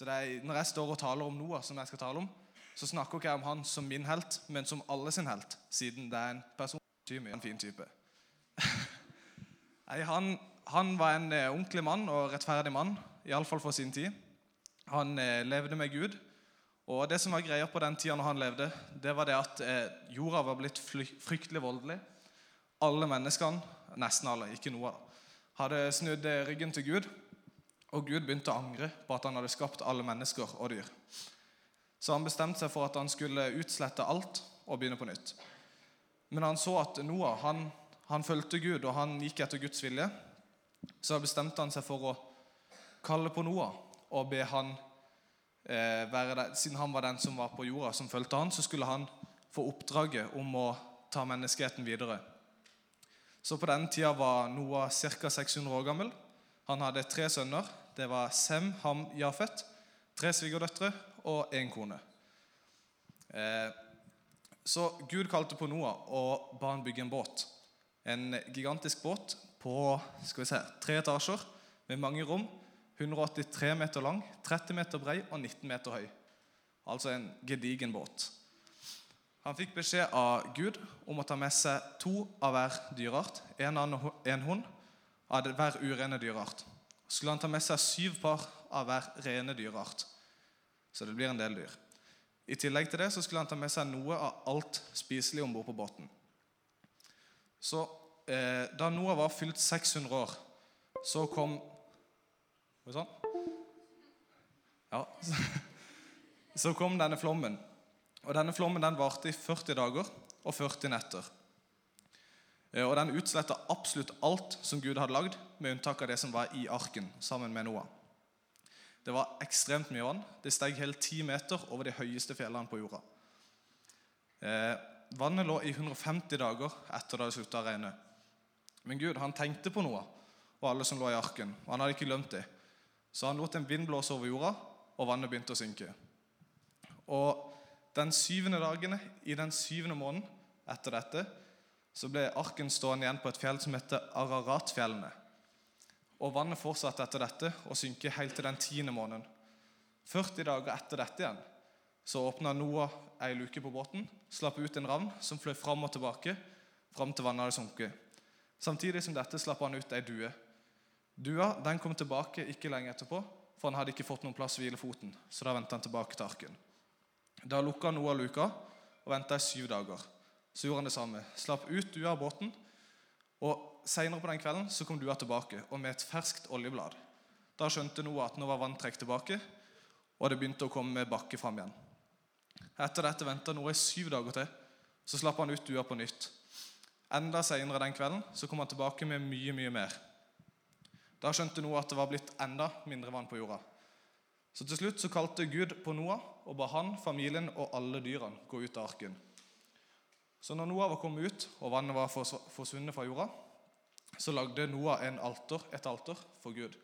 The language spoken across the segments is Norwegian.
Så er, når jeg står og taler om Noah, som jeg skal tale om, så snakker ikke jeg om han som min helt, men som alle sin helt, siden det er en person som er. En fin type. Han, han var en eh, ordentlig mann og rettferdig mann, iallfall for sin tid. Han eh, levde med Gud. Og det som var greia på den tida når han levde, det var det at eh, jorda var blitt fryktelig voldelig. Alle menneskene, nesten alle, ikke noe, hadde snudd eh, ryggen til Gud. Og Gud begynte å angre på at han hadde skapt alle mennesker og dyr. Så han bestemte seg for at han skulle utslette alt og begynne på nytt. Men han så at Noah han, han fulgte Gud, og han gikk etter Guds vilje. Så bestemte han seg for å kalle på Noah og be han eh, være der. Siden han var den som var på jorda, som fulgte han, så skulle han få oppdraget om å ta menneskeheten videre. Så på den tida var Noah ca. 600 år gammel. Han hadde tre sønner. Det var Sem, Ham, Jafet, tre svigerdøtre og én kone. Eh, så Gud kalte på Noah og ba han bygge en båt. En gigantisk båt på skal vi se, tre etasjer med mange rom. 183 meter lang, 30 meter brei og 19 meter høy. Altså en gedigen båt. Han fikk beskjed av Gud om å ta med seg to av hver dyreart. En, en hund av hver urene dyreart. Skulle han ta med seg syv par av hver rene dyreart. Så det blir en del dyr. I tillegg til det så skulle han ta med seg noe av alt spiselig om bord på båten. Så eh, Da Noah var fylt 600 år, så kom sånn? Ja. Så kom denne flommen. Og Denne flommen den varte i 40 dager og 40 netter. Eh, og Den utsletta absolutt alt som Gud hadde lagd, med unntak av det som var i arken sammen med Noah. Det var ekstremt mye vann. Det steg hele ti meter over de høyeste fjellene på jorda. Eh, vannet lå i 150 dager etter det hadde slutta å regne. Men Gud han tenkte på Noah og alle som lå i arken, og han hadde ikke glemt det. Så han lot en vind blåse over jorda, og vannet begynte å synke. Og den syvende dagen i den syvende måneden etter dette så ble arken stående igjen på et fjell som heter Araratfjellene. Og vannet fortsatte etter dette å synke helt til den tiende måneden. 40 dager etter dette igjen så åpna Noah ei luke på båten, slapp ut en ravn som fløy fram og tilbake fram til vannet hadde sunket. Samtidig som dette slapp han ut ei due. Dua den kom tilbake ikke lenge etterpå, for han hadde ikke fått noen plass å hvile foten. Så da vendte han tilbake til arken. Da lukka Noah luka og venta i syv dager. Så gjorde han det samme. Slapp ut du av båten. Og Seinere på den kvelden så kom dua tilbake og med et ferskt oljeblad. Da skjønte Noah at nå var vann trukket tilbake, og det begynte å komme bakke fram igjen. Etter dette venta Noah i syv dager til. Så slapp han ut dua på nytt. Enda seinere den kvelden så kom han tilbake med mye, mye mer. Da skjønte Noah at det var blitt enda mindre vann på jorda. Så til slutt så kalte Gud på Noah og ba han, familien og alle dyrene gå ut av arken. Så når Noah var kommet ut og vannet var forsvunnet fra jorda, så lagde Noah alter, et alter for Gud.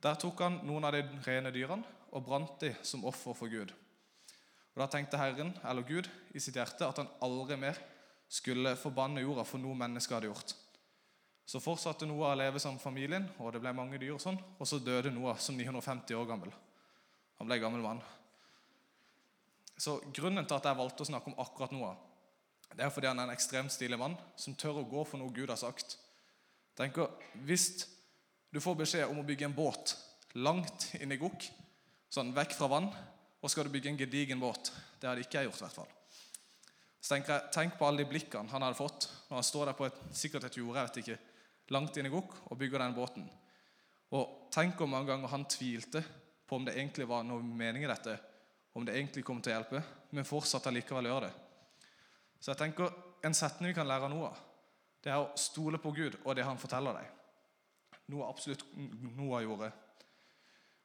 Der tok han noen av de rene dyrene og brant de som offer for Gud. Og Da tenkte Herren, eller Gud, i sitt hjerte at han aldri mer skulle forbanne jorda for noe mennesket hadde gjort. Så fortsatte Noah å leve som familien, og det ble mange dyr, og sånn, og så døde Noah som 950 år gammel. Han ble gammel mann. Så Grunnen til at jeg valgte å snakke om akkurat Noah, det er fordi han er en ekstremt stilig mann som tør å gå for noe Gud har sagt. Tenker, Hvis du får beskjed om å bygge en båt langt inn i gokk, sånn vekk fra vann, og skal du bygge en gedigen båt Det hadde ikke jeg gjort. i hvert fall. Så tenker jeg, Tenk på alle de blikkene han hadde fått når han står der på et, sikkert et jorde jeg vet ikke, langt inn i gokk og bygger den båten. Og tenk hvor mange ganger han tvilte på om det egentlig var noe mening i dette, om det egentlig kom til å hjelpe, men fortsatt allikevel gjøre det. Så jeg tenker En setning vi kan lære noe av det er å stole på Gud og det han forteller deg. Noe absolutt Noah gjorde.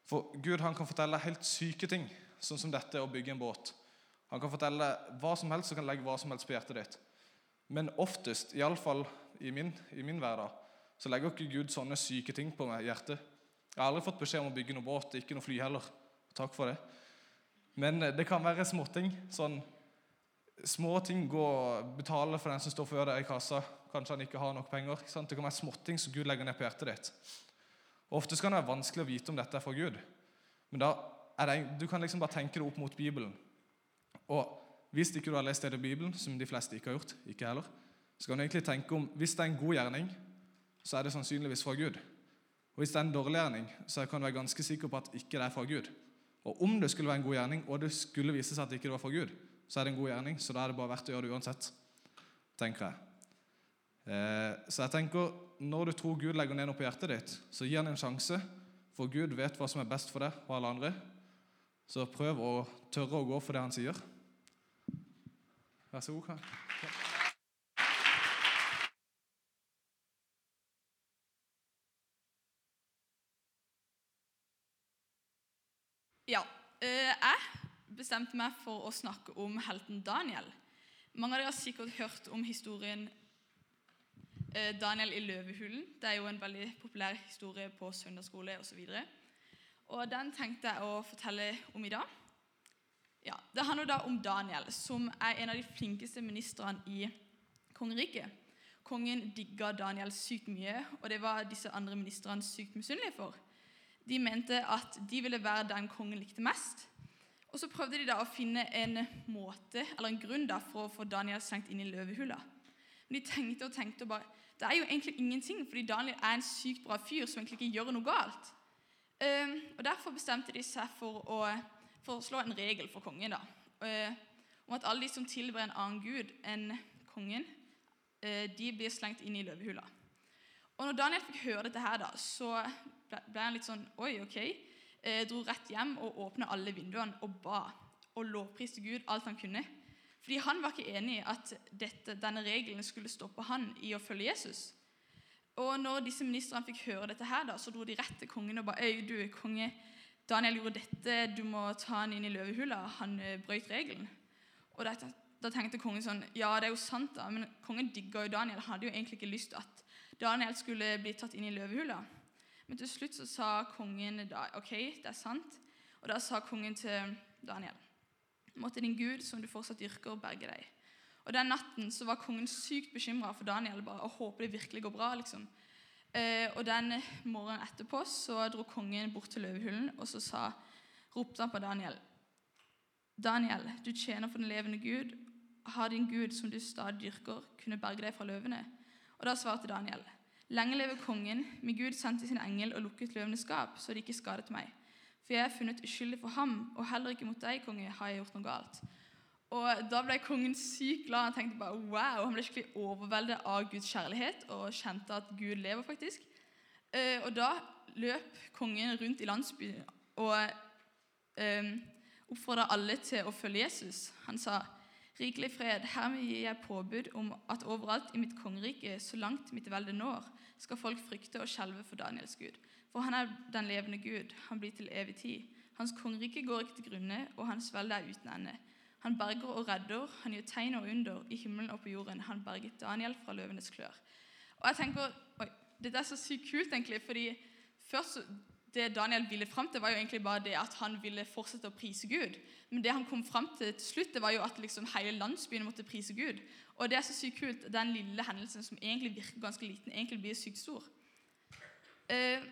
For Gud han kan fortelle helt syke ting, sånn som dette å bygge en båt. Han kan fortelle hva som helst og kan legge hva som helst på hjertet ditt. Men oftest, iallfall i min, i min hverdag, så legger ikke Gud sånne syke ting på meg hjertet. Jeg har aldri fått beskjed om å bygge noe båt, ikke noe fly heller. Takk for det. Men eh, det kan være småting. Sånn små ting. Gå betale for den som står før deg i kassa. Kanskje han ikke har nok penger. Det kan være småting som Gud legger ned på hjertet ditt. Og Ofte kan det være vanskelig å vite om dette er fra Gud. Men da er det, du kan liksom bare tenke det opp mot Bibelen. Og hvis ikke du har lest det i Bibelen, som de fleste ikke har gjort, ikke heller, så kan du egentlig tenke om hvis det er en god gjerning, så er det sannsynligvis fra Gud. Og hvis det er en dårlig gjerning, så kan du være ganske sikker på at ikke det er fra Gud. Og om det skulle være en god gjerning, og det skulle vise seg at det ikke var fra Gud, så er det en god gjerning, så da er det bare verdt å gjøre det uansett, tenker jeg. Eh, så jeg tenker, når du tror Gud legger ned noe på hjertet ditt, så gi han en sjanse, for Gud vet hva som er best for deg og alle andre. Så prøv å tørre å gå for det han sier. Vær så god. Karl. Ja, eh, jeg bestemte meg for å snakke om helten Daniel. Mange av dere har sikkert hørt om historien eh, Daniel i løvehulen. Det er jo en veldig populær historie på søndagsskole osv. Og den tenkte jeg å fortelle om i dag. Ja, Det handler da om Daniel, som er en av de flinkeste ministrene i kongeriket. Kongen digga Daniel sykt mye, og det var disse andre ministrene sykt misunnelige for. De mente at de ville være den kongen likte mest. Og så prøvde de da å finne en måte, eller en grunn da, for å få Daniel slengt inn i løvehula. Men de tenkte og tenkte og bare Det er jo egentlig ingenting, fordi Daniel er en sykt bra fyr som egentlig ikke gjør noe galt. Um, og Derfor bestemte de seg for å foreslå en regel for kongen da, uh, om at alle de som tilber en annen gud enn kongen, uh, de blir slengt inn i løvehula. Og når Daniel fikk høre dette, her da, så ble han litt sånn Oi, ok. Eh, dro rett hjem og åpna alle vinduene og ba og lovpriste Gud alt han kunne. Fordi han var ikke enig i at dette, denne regelen skulle stoppe han i å følge Jesus. Og når disse ministrene fikk høre dette, her da, så dro de rett til kongen og ba Øy, du, konge, Daniel gjorde dette, du må ta han inn i løvehula. Han eh, brøt regelen. Og da, da tenkte kongen sånn Ja, det er jo sant, da, men kongen digga jo Daniel. Han hadde jo egentlig ikke lyst til at Daniel skulle bli tatt inn i løvehula. Men til slutt så sa kongen da, ok, det er sant. Og da sa kongen til Daniel Måtte din Gud, som du fortsatt dyrker, berge deg. Og Den natten så var kongen sykt bekymra for Daniel bare, og håpet det virkelig går bra. liksom. Eh, og Den morgenen etterpå så dro kongen bort til løvehulen og så sa, ropte han på Daniel. Daniel, du tjener for den levende Gud. Har din Gud, som du stadig dyrker, kunne berge deg fra løvene? Og Da svarte Daniel, lenge leve kongen, min Gud sendte sin engel og lukket løvenes skap, så de ikke skadet meg. For jeg er funnet uskyldig for ham, og heller ikke mot deg, konge, har jeg gjort noe galt. Og Da ble kongen sykt glad. Han tenkte bare, wow, han ble skikkelig overveldet av Guds kjærlighet og kjente at Gud lever, faktisk. Eh, og Da løp kongen rundt i landsbyen og eh, oppfordra alle til å følge Jesus. Han sa Rikelig fred, hermed gir jeg påbud om at overalt i mitt kongerike, så langt mitt velde når, skal folk frykte og skjelve for Daniels Gud. For han er den levende Gud, han blir til evig tid. Hans kongerike går ikke til grunne, og hans velde er uten ende. Han berger og redder, han gjør tegn og under i himmelen og på jorden. Han berget Daniel fra løvenes klør. Og jeg tenker, oi, Dette er så sykt kult, egentlig, fordi først det Daniel ville fram til, var jo egentlig bare det at han ville fortsette å prise Gud. Men det han kom fram til til slutt, det var jo at liksom hele landsbyen måtte prise Gud. Og det er så sykt kult. Den lille hendelsen som egentlig virker ganske liten, egentlig blir sykt stor. Eh,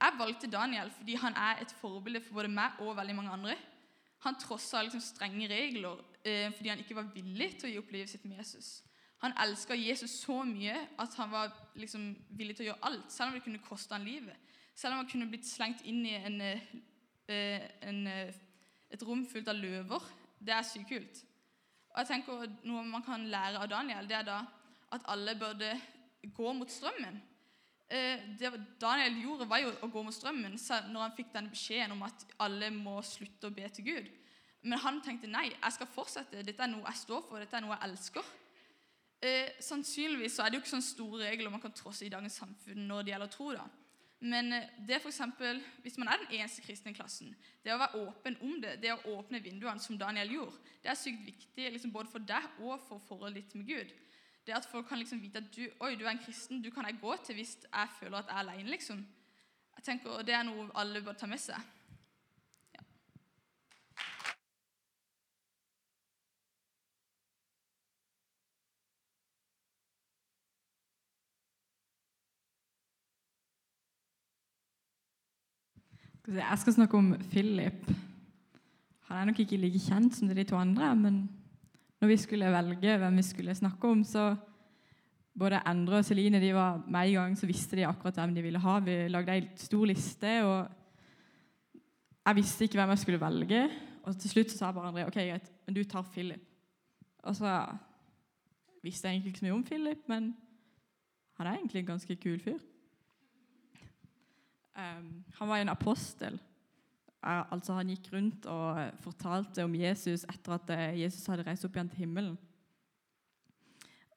jeg valgte Daniel fordi han er et forbilde for både meg og veldig mange andre. Han trossa liksom strenge regler eh, fordi han ikke var villig til å gi opp livet sitt med Jesus. Han elska Jesus så mye at han var liksom villig til å gjøre alt, selv om det kunne koste han livet. Selv om han kunne blitt slengt inn i en, eh, en, eh, et rom fullt av løver. Det er sykt kult. Og jeg tenker Noe man kan lære av Daniel, det er da at alle burde gå mot strømmen. Eh, det Daniel gjorde, var jo å gå mot strømmen når han fikk den beskjeden om at alle må slutte å be til Gud. Men han tenkte nei, jeg skal fortsette. Dette er noe jeg står for, dette er noe jeg elsker. Eh, sannsynligvis så er det jo ikke sånne store regler man kan trosse i dagens samfunn når det gjelder tro. da. Men eh, det er for eksempel, hvis man er den eneste kristne i klassen, det å være åpen om det, det å åpne vinduene, som Daniel gjorde, det er sykt viktig liksom både for deg og for forholdet ditt med Gud. Det at folk kan liksom vite at du, oi, du er en kristen, du kan jeg gå til hvis jeg føler at jeg er alene. Liksom. Jeg tenker, Det er noe alle bør ta med seg. Jeg skal snakke om Philip. Han er nok ikke like kjent som de to andre, men når vi skulle velge hvem vi skulle snakke om, så både Endre og Celine de var med i gang, så visste de akkurat hvem de ville ha. Vi lagde ei stor liste, og jeg visste ikke hvem jeg skulle velge. Og til slutt så sa bare André ok, greit, men du tar Philip. Og så visste jeg egentlig ikke så mye om Philip, men han er egentlig en ganske kul fyr. Um, han var en apostel. Altså Han gikk rundt og fortalte om Jesus etter at uh, Jesus hadde reist opp igjen til himmelen.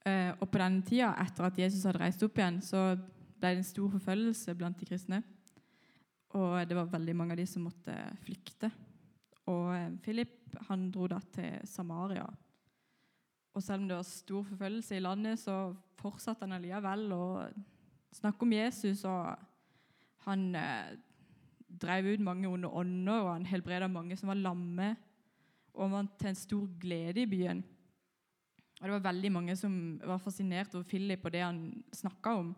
Uh, og på denne tida, etter at Jesus hadde reist opp igjen, så ble det en stor forfølgelse blant de kristne. Og det var veldig mange av de som måtte flykte. Og Philip han dro da til Samaria. Og selv om det var stor forfølgelse i landet, så fortsatte han allikevel å snakke om Jesus. og Han eh, drev ut mange onde ånder, og han helbreda mange som var lamme. Og han var til en stor glede i byen. Og Det var veldig mange som var fascinert over Philip og det han snakka om.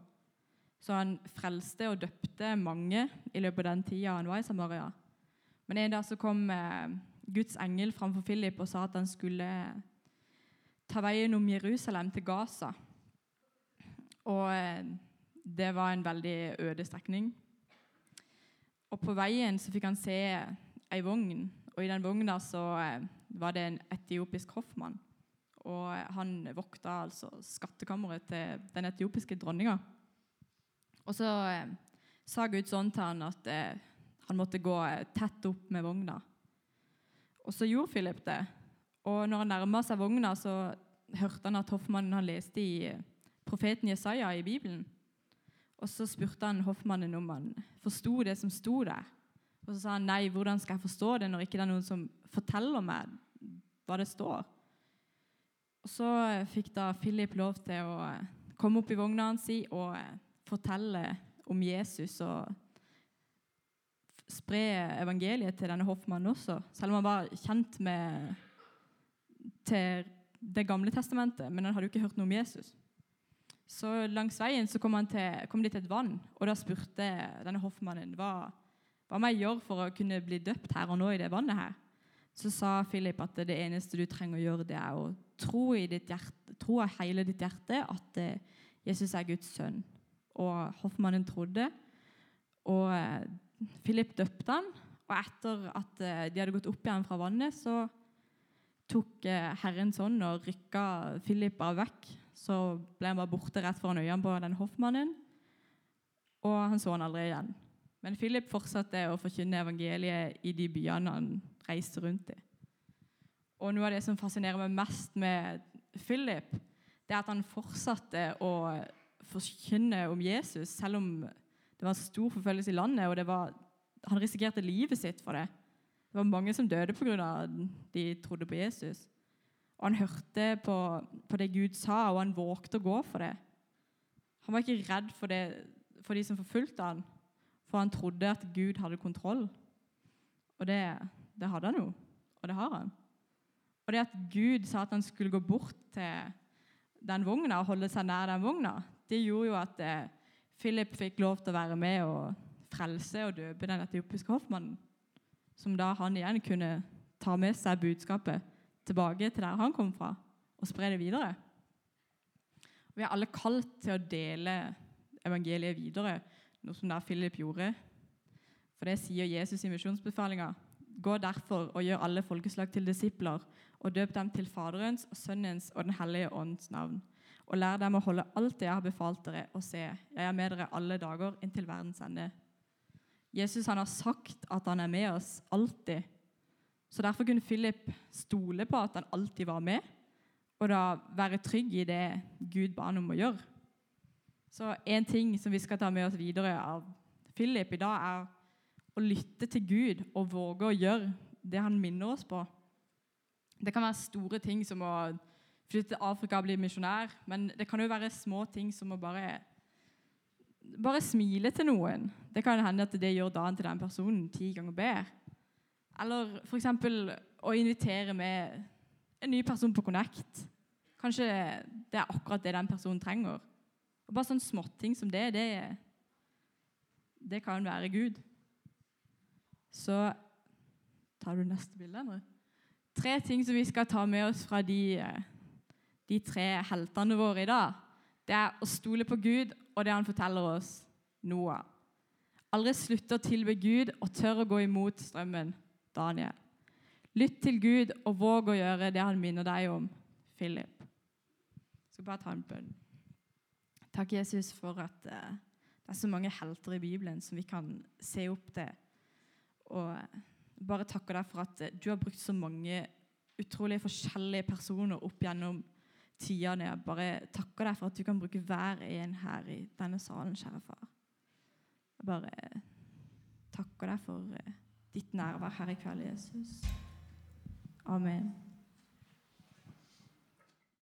Så han frelste og døpte mange i løpet av den tida han var i Samaria. Men en dag så kom eh, Guds engel framfor Philip og sa at han skulle ta veien om Jerusalem til Gaza. Og eh, det var en veldig øde strekning. Og på veien så fikk han se ei vogn, og i den vogna så eh, var det en etiopisk hoffmann. Og eh, han vokta altså skattkammeret til den etiopiske dronninga. Og så eh, sa Gud sånn til han at eh, han måtte gå tett opp med vogna. Og så gjorde Philip det. Og når han nærma seg vogna, så hørte han at hoffmannen han leste i profeten Jesaja i Bibelen. Og så spurte han hoffmannen om han forsto det som sto der. Og så sa han nei, hvordan skal jeg forstå det når ikke det er noen som forteller meg hva det står? Og Så fikk da Philip lov til å komme opp i vogna hans og fortelle om Jesus og spre evangeliet til denne hoffmannen også, selv om han var kjent med til Det gamle testamentet, men han hadde jo ikke hørt noe om Jesus. Så langs veien så kom, til, kom, de til et vann, og da spurte denne hoffmannen hva, hva må jeg gjøre for å kunne bli døpt her og nå i det vannet her. Så sa Philip at det eneste du trenger å gjøre, det er å tro, i ditt hjerte, tro av hele ditt hjerte at eh, Jesus er Guds sønn. Og hoffmannen trodde. Og eh, Philip døpte han, og etter at eh, de hadde gått opp igjen fra vannet, så tok Herrens Herren sånn og rykka Philip av vekk. Så ble han bare borte rett foran øynene på den hoffmannen, og han så han aldri igjen. Men Philip fortsatte å forkynne evangeliet i de byene han reiste rundt i. Og Noe av det som fascinerer meg mest med Philip, det er at han fortsatte å forkynne om Jesus, selv om det var stor forfølgelse i landet, og var, han risikerte livet sitt for det. Det var mange som døde pga. de trodde på Jesus. Og Han hørte på, på, det Gud sa, og han vågte å gå for det. Han var ikke redd for, det, for de som forfulgte han, for han trodde at Gud hadde kontroll. Og det, det hadde han jo, og det har han. Og det at Gud sa at han skulle gå bort til den vogna og holde seg nær den vogna, det gjorde jo at eh, Philip fikk lov til å være med og frelse og døpe den etiopiske hoffmannen. Som da han igjen kunne ta med seg budskapet tilbake til der han kom fra, og spre det videre. Vi er alle kalt til å dele evangeliet videre, noe som der Philip gjorde. For det sier Jesus i misjonsbefalinga. Gå derfor og gjør alle folkeslag til disipler, og døp dem til Faderens og Sønnens og Den hellige ånds navn. Og lær dem å holde alt det jeg har befalt dere, og se, jeg er med dere alle dager inntil verdens ende. Jesus han har sagt at han er med oss alltid. Så Derfor kunne Philip stole på at han alltid var med, og da være trygg i det Gud ba han om å gjøre. Så En ting som vi skal ta med oss videre av Philip i dag, er å lytte til Gud og våge å gjøre det han minner oss på. Det kan være store ting som å flytte til Afrika og bli misjonær, men det kan jo være små ting som å bare bare smile til noen. Det kan hende at det gjør dagen til den personen ti ganger bedre. Eller f.eks. å invitere med en ny person på Connect. Kanskje det er akkurat det den personen trenger. Og Bare sånne småting som det, det, det kan være Gud. Så Tar du neste bilde, Endre? Tre ting som vi skal ta med oss fra de, de tre heltene våre i dag. Det er å stole på Gud og det han forteller oss, Noah. Aldri slutte å tilbe Gud og tørre å gå imot strømmen, Daniel. Lytt til Gud og våg å gjøre det han minner deg om, Philip. Jeg skal bare ta en bønn. Takk, Jesus, for at eh, det er så mange helter i Bibelen som vi kan se opp til. Og eh, bare takker deg for at eh, du har brukt så mange utrolig forskjellige personer opp gjennom tidene. Bare takker deg for at du kan bruke hver en her i denne salen, kjære far. Jeg bare takker deg for eh, ditt nærvær her i kveld, Jesus. Amen.